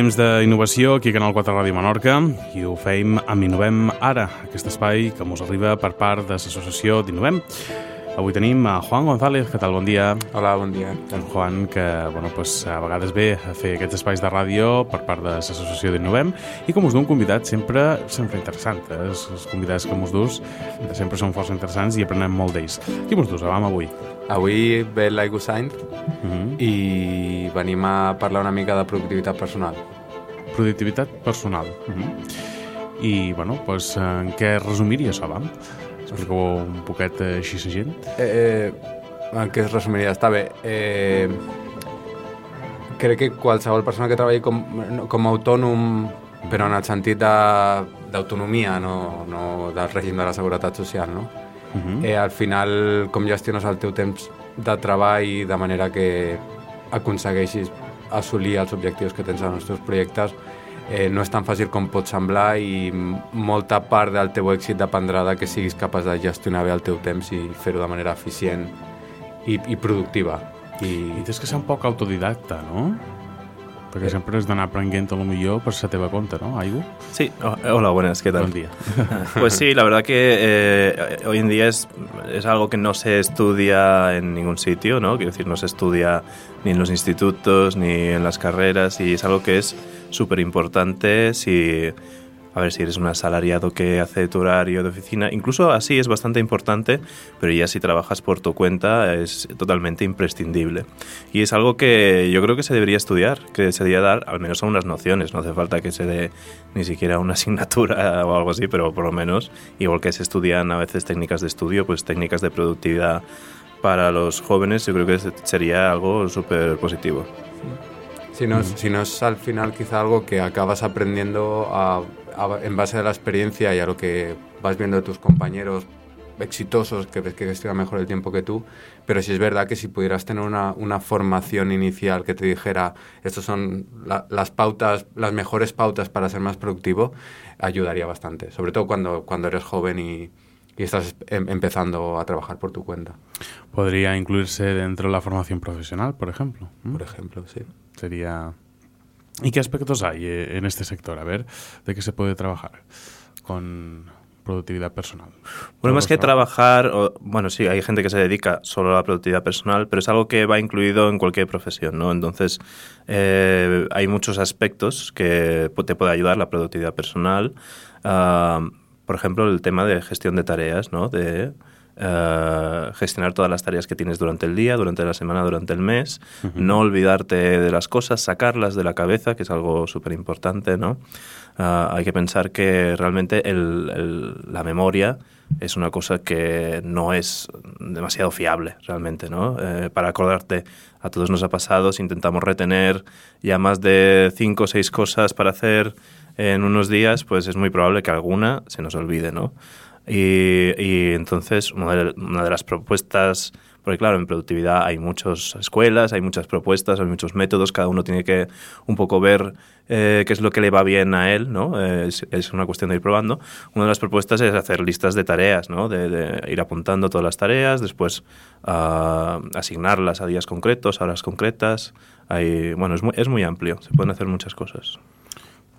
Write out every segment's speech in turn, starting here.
temps d'innovació aquí a Canal 4 Ràdio Menorca i ho feim amb Innovem Ara, aquest espai que ens arriba per part de l'associació d'Innovem. Avui tenim a Juan González. Què tal? Bon dia. Hola, bon dia. En Juan, que bueno, pues, a vegades ve a fer aquests espais de ràdio per part de l'associació d'Innovem i com us du un convidat sempre sempre interessant. Eh? Els, els convidats que us dus sempre són força interessants i aprenem molt d'ells. Qui us dus, Avam, avui? Avui ve l'Aigu Sainz uh -huh. i venim a parlar una mica de productivitat personal. Productivitat personal. Uh -huh. I, bueno, pues, en què resumiria això, Avam? Explica-ho un poquet així a gent. Eh, eh, en què es resumiria? Està bé. Eh, crec que qualsevol persona que treballi com, com a autònom, però en el sentit d'autonomia, no, no del règim de la seguretat social, no? Uh. -huh. eh, al final, com gestiones el teu temps de treball de manera que aconsegueixis assolir els objectius que tens en els teus projectes, eh, no és tan fàcil com pot semblar i molta part del teu èxit dependrà de que siguis capaç de gestionar bé el teu temps i fer-ho de manera eficient i, i productiva. I... I tens que ser un poc autodidacta, no? Perquè eh. sempre has d'anar aprenent a lo millor per la teva compte, ¿no, Aigu? Sí, hola, buenas, ¿qué tal? Buen día. pues sí, la verdad que eh, hoy en día es, es algo que no se estudia en ningún sitio, ¿no? Quiero decir, no se estudia ni en los institutos ni en las carreras y es algo que es súper importante si a ver si eres un asalariado que hace tu horario de oficina, incluso así es bastante importante, pero ya si trabajas por tu cuenta es totalmente imprescindible. Y es algo que yo creo que se debería estudiar, que se debería dar al menos a unas nociones, no hace falta que se dé ni siquiera una asignatura o algo así, pero por lo menos, igual que se estudian a veces técnicas de estudio, pues técnicas de productividad para los jóvenes, yo creo que sería algo súper positivo. Si no, si no es al final quizá algo que acabas aprendiendo a en base a la experiencia y a lo que vas viendo de tus compañeros exitosos que ves que gestionan mejor el tiempo que tú, pero sí es verdad que si pudieras tener una, una formación inicial que te dijera, estas son las pautas, las mejores pautas para ser más productivo, ayudaría bastante, sobre todo cuando, cuando eres joven y, y estás em, empezando a trabajar por tu cuenta. Podría incluirse dentro de la formación profesional, por ejemplo. Por ejemplo, sí. Sería ¿Y qué aspectos hay eh, en este sector? A ver, ¿de qué se puede trabajar con productividad personal? Bueno, más que trabajar, bueno, sí, hay gente que se dedica solo a la productividad personal, pero es algo que va incluido en cualquier profesión, ¿no? Entonces, eh, hay muchos aspectos que te puede ayudar la productividad personal. Ah, por ejemplo, el tema de gestión de tareas, ¿no? De, eh, gestionar todas las tareas que tienes durante el día, durante la semana, durante el mes, no olvidarte de las cosas, sacarlas de la cabeza, que es algo súper importante, ¿no? Eh, hay que pensar que realmente la memoria es una cosa que no es demasiado fiable realmente, ¿no? Eh, para acordarte, a todos nos ha pasado, si intentamos retener ya más de cinco o seis cosas para hacer en unos días, pues es muy probable que alguna se nos olvide, ¿no? Y, entonces una de, las propuestas, porque claro, en productividad hay muchas escuelas, hay muchas propuestas, hay muchos métodos, cada uno tiene que un poco ver eh, qué es lo que le va bien a él, ¿no? Es, una cuestión de ir probando. Una de las propuestas es hacer listas de tareas, ¿no? De, ir apuntando todas las tareas, después uh, asignarlas a días concretos, a horas concretas. Bueno, es muy, es muy amplio, se pueden hacer muchas cosas.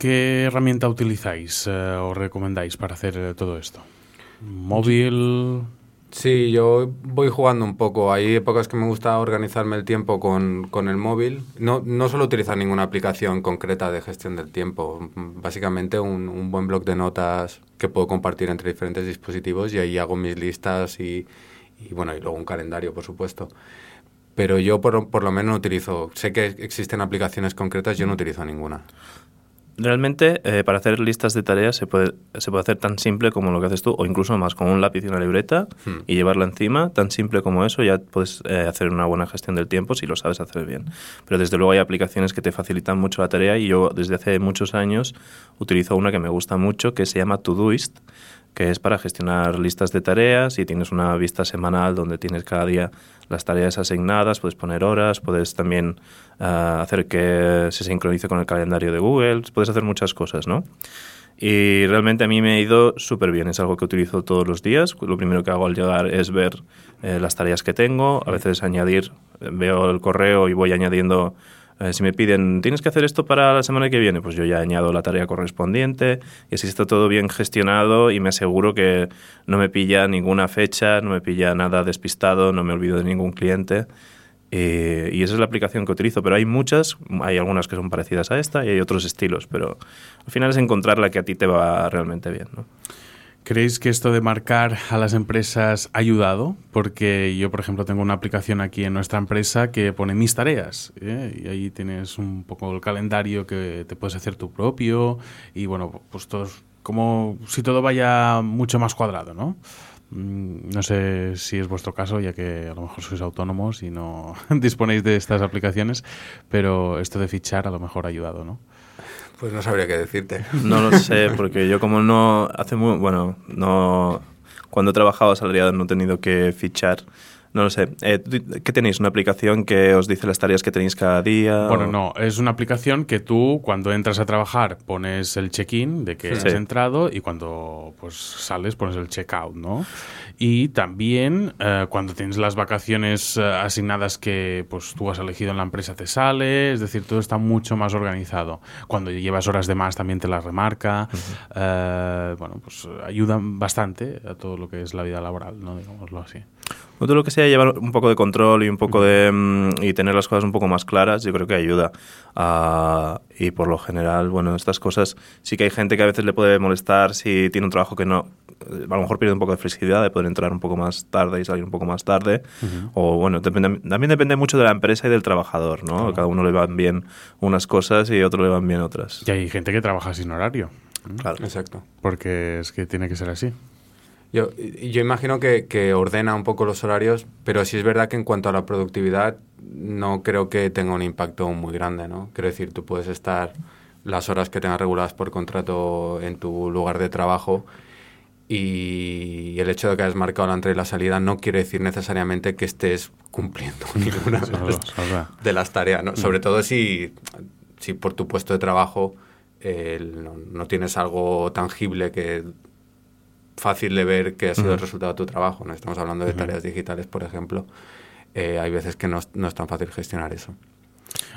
¿Qué herramienta utilizáis eh, o recomendáis para hacer eh, todo esto? Móvil. Sí, yo voy jugando un poco. Hay épocas que me gusta organizarme el tiempo con, con el móvil. No, no suelo utilizar ninguna aplicación concreta de gestión del tiempo. Básicamente un, buen bloc de notas que puedo compartir entre diferentes dispositivos y ahí hago mis listas y, y bueno, y luego un calendario, por supuesto. Pero yo por, por lo menos no utilizo. Sé que existen aplicaciones concretas, yo no utilizo ninguna. Realmente, eh, para hacer listas de tareas se puede, se puede hacer tan simple como lo que haces tú, o incluso más con un lápiz y una libreta hmm. y llevarla encima. Tan simple como eso, ya puedes eh, hacer una buena gestión del tiempo si lo sabes hacer bien. Pero desde luego hay aplicaciones que te facilitan mucho la tarea y yo desde hace muchos años utilizo una que me gusta mucho que se llama Todoist que es para gestionar listas de tareas y tienes una vista semanal donde tienes cada día las tareas asignadas, puedes poner horas, puedes también ah, hacer que se sincronice con el calendario de Google, puedes hacer muchas cosas, ¿no? Y realmente a mí me ha ido súper bien, es algo que utilizo todos los días. Lo primero que hago al llegar es ver eh, las tareas que tengo, a veces añadir, veo el correo y voy añadiendo Eh, si me piden, tienes que hacer esto para la semana que viene, pues yo ya añado la tarea correspondiente y así está todo bien gestionado y me aseguro que no me pilla ninguna fecha, no me pilla nada despistado, no me olvido de ningún cliente. Eh, y esa es la aplicación que utilizo, pero hay muchas, hay algunas que son parecidas a esta y hay otros estilos, pero al final es encontrar la que a ti te va realmente bien. ¿no? ¿Creéis que esto de marcar a las empresas ha ayudado? Porque yo, por ejemplo, tengo una aplicación aquí en nuestra empresa que pone mis tareas ¿eh? y ahí tienes un poco el calendario que te puedes hacer tu propio y bueno, pues todo, como si todo vaya mucho más cuadrado, ¿no? Mm, no sé si es vuestro caso, ya que a lo mejor sois autónomos y no disponéis de estas aplicaciones, pero esto de fichar a lo mejor ha ayudado, ¿no? Pues no sabría qué decirte. No lo sé, porque yo como no hace muy, bueno, no cuando he trabajado asalariado no he tenido que fichar no lo sé. Eh, ¿Qué tenéis? ¿Una aplicación que os dice las tareas que tenéis cada día? Bueno, no. Es una aplicación que tú, cuando entras a trabajar, pones el check-in de que has entrado y cuando pues sales, pones el check-out, ¿no? Y también eh, cuando tienes las vacaciones eh, asignadas que pues tú has elegido en la empresa te sale. Es decir, todo está mucho más organizado. Cuando llevas horas de más también te las remarca. bueno, pues ayuda bastante a todo lo que es la vida laboral, ¿no? Digámoslo así. Todo lo que sea llevar un poco de control y un poco de mm, y tener las cosas un poco más claras, yo creo que ayuda. y por lo general, bueno, estas cosas sí que hay gente que a veces le puede molestar si tiene un trabajo que no, a lo mejor pierde un poco de flexibilidad de poder entrar un poco más tarde y salir un poco más tarde. O bueno, también depende mucho de la empresa y del trabajador, ¿no? Cada uno le van bien unas cosas y a otro le van bien otras. Y hay gente que trabaja sin horario. Claro. Exacto. Porque es que tiene que ser así. Yo, yo imagino que, que, ordena un poco los horarios, pero sí es verdad que en cuanto a la productividad no creo que tenga un impacto muy grande, ¿no? Quiero decir, tú puedes estar las horas que tengas reguladas por contrato en tu lugar de trabajo y el hecho de que hayas marcado la entrada y la salida no quiere decir necesariamente que estés cumpliendo ninguna de las tareas, ¿no? Sobre mm. todo si, si por tu puesto de trabajo no, no, tienes algo tangible que fácil de ver que ha sido el resultado de tu trabajo. ¿no? Estamos hablando de tareas digitales, por ejemplo. Eh, hay veces que no, es tan fácil gestionar eso.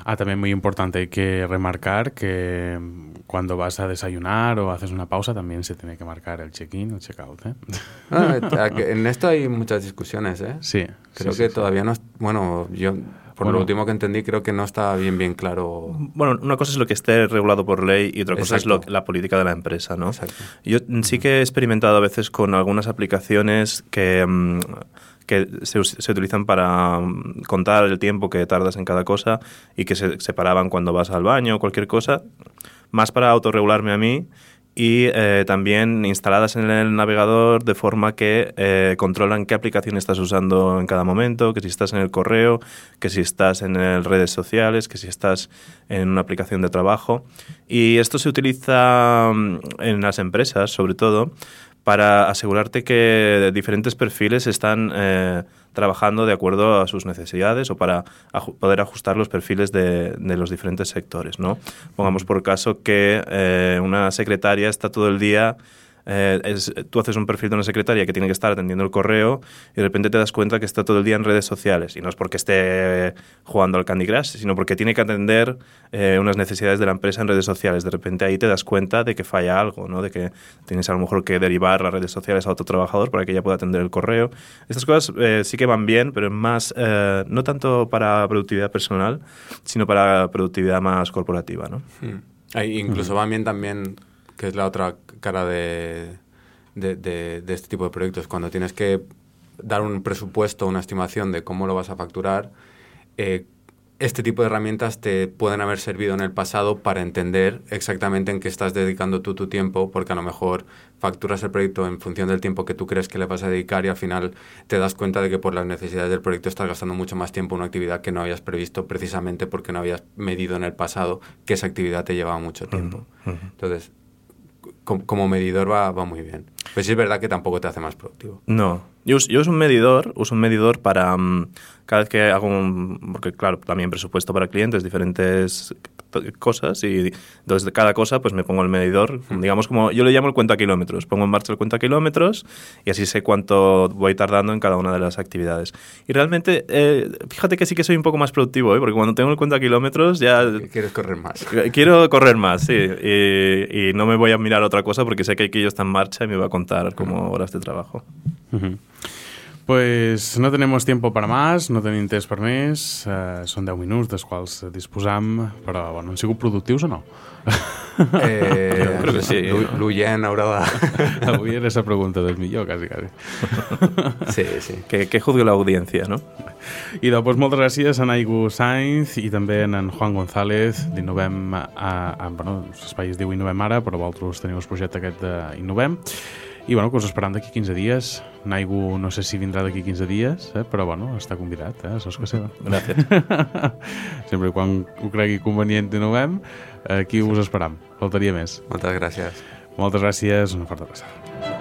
Ah, también muy importante, hay que remarcar que cuando vas a desayunar o haces una pausa también se tiene que marcar el check-in o check-out. ¿eh? Ah, en esto hay muchas discusiones, ¿eh? Sí. Creo que todavía no... Bueno, yo por lo último que entendí, creo que no está bien, bien claro. Bueno, una cosa es lo que esté regulado por ley y otra cosa es lo, la política de la empresa, ¿no? Exacto. Yo sí que he experimentado a veces con algunas aplicaciones que, mm, que se, se, utilizan para mm, contar el tiempo que tardas en cada cosa y que se separaban cuando vas al baño o cualquier cosa, más para autorregularme a mí y eh, también instaladas en el navegador de forma que eh, controlan qué aplicación estás usando en cada momento, que si estás en el correo, que si estás en redes sociales, que si estás en una aplicación de trabajo. Y esto se utiliza mm, en las empresas, sobre todo, para asegurarte que diferentes perfiles están eh, trabajando de acuerdo a sus necesidades o para poder ajustar los perfiles de, los diferentes sectores. ¿no? Pongamos por caso que eh, una secretaria está todo el día eh, es, tú haces un perfil de una secretaria que tiene que estar atendiendo el correo y de repente te das cuenta que está todo el día en redes sociales. Y no es porque esté jugando al Candy Crush, sino porque tiene que atender eh, unas necesidades de la empresa en redes sociales. De repente ahí te das cuenta de que falla algo, ¿no? de que tienes a lo mejor que derivar las redes sociales a otro trabajador para que ella pueda atender el correo. Estas cosas eh, sí que van bien, pero es más, no tanto para productividad personal, sino para productividad más corporativa. ¿no? Hmm. incluso van bien también que es la otra cara de, de, este tipo de proyectos. Cuando tienes que dar un presupuesto, una estimación de cómo lo vas a facturar, eh, este tipo de herramientas te pueden haber servido en el pasado para entender exactamente en qué estás dedicando tú tu tiempo, porque a lo mejor facturas el proyecto en función del tiempo que tú crees que le vas a dedicar y al final te das cuenta de que por las necesidades del proyecto estás gastando mucho más tiempo en una actividad que no habías previsto precisamente porque no habías medido en el pasado que esa actividad te llevaba mucho tiempo. Entonces, como, medidor va, va, muy bien. Pues sí es verdad que tampoco te hace más productivo. No. Yo, yo uso un medidor, uso un medidor para mm, cada vez que hago un... Porque claro, también presupuesto para clientes, diferentes cosas y entonces de cada cosa pues me pongo el medidor, digamos como yo le llamo el cuenta kilómetros, pongo en marcha el cuenta kilómetros y así sé cuánto voy tardando en cada una de las actividades. Y realmente, eh, fíjate que sí que soy un poco más productivo, ¿eh? porque cuando tengo el cuenta kilómetros ya... Quieres correr más. Quiero correr más, sí, y, y, no me voy a mirar otra cosa porque sé que aquello está en marcha y me va a contar como horas de trabajo. -huh. Pues no tenemos tiempo para más, no tenim temps per més, uh, són 10 minuts dels quals disposam, però bueno, han sigut productius o no? Eh, Jo crec que sí. L'oient haurà de... Avui era esa pregunta del millor, quasi, quasi. Sí, sí. Que, que juzgue la audiencia, no? I doncs moltes gràcies a Naigu Sainz i també a en Juan González d'Innovem, a, a, bueno, l'espai es diu Innovem ara, però vosaltres teniu el projecte aquest d'Innovem. I bueno, que us esperam d'aquí 15 dies. Naigu no sé si vindrà d'aquí 15 dies, eh? però bueno, està convidat, eh? Saps que seva. Gràcies. Sempre i quan ho cregui convenient Innovem, aquí us esperam. Faltaria més. Moltes gràcies. Moltes gràcies, una forta passada.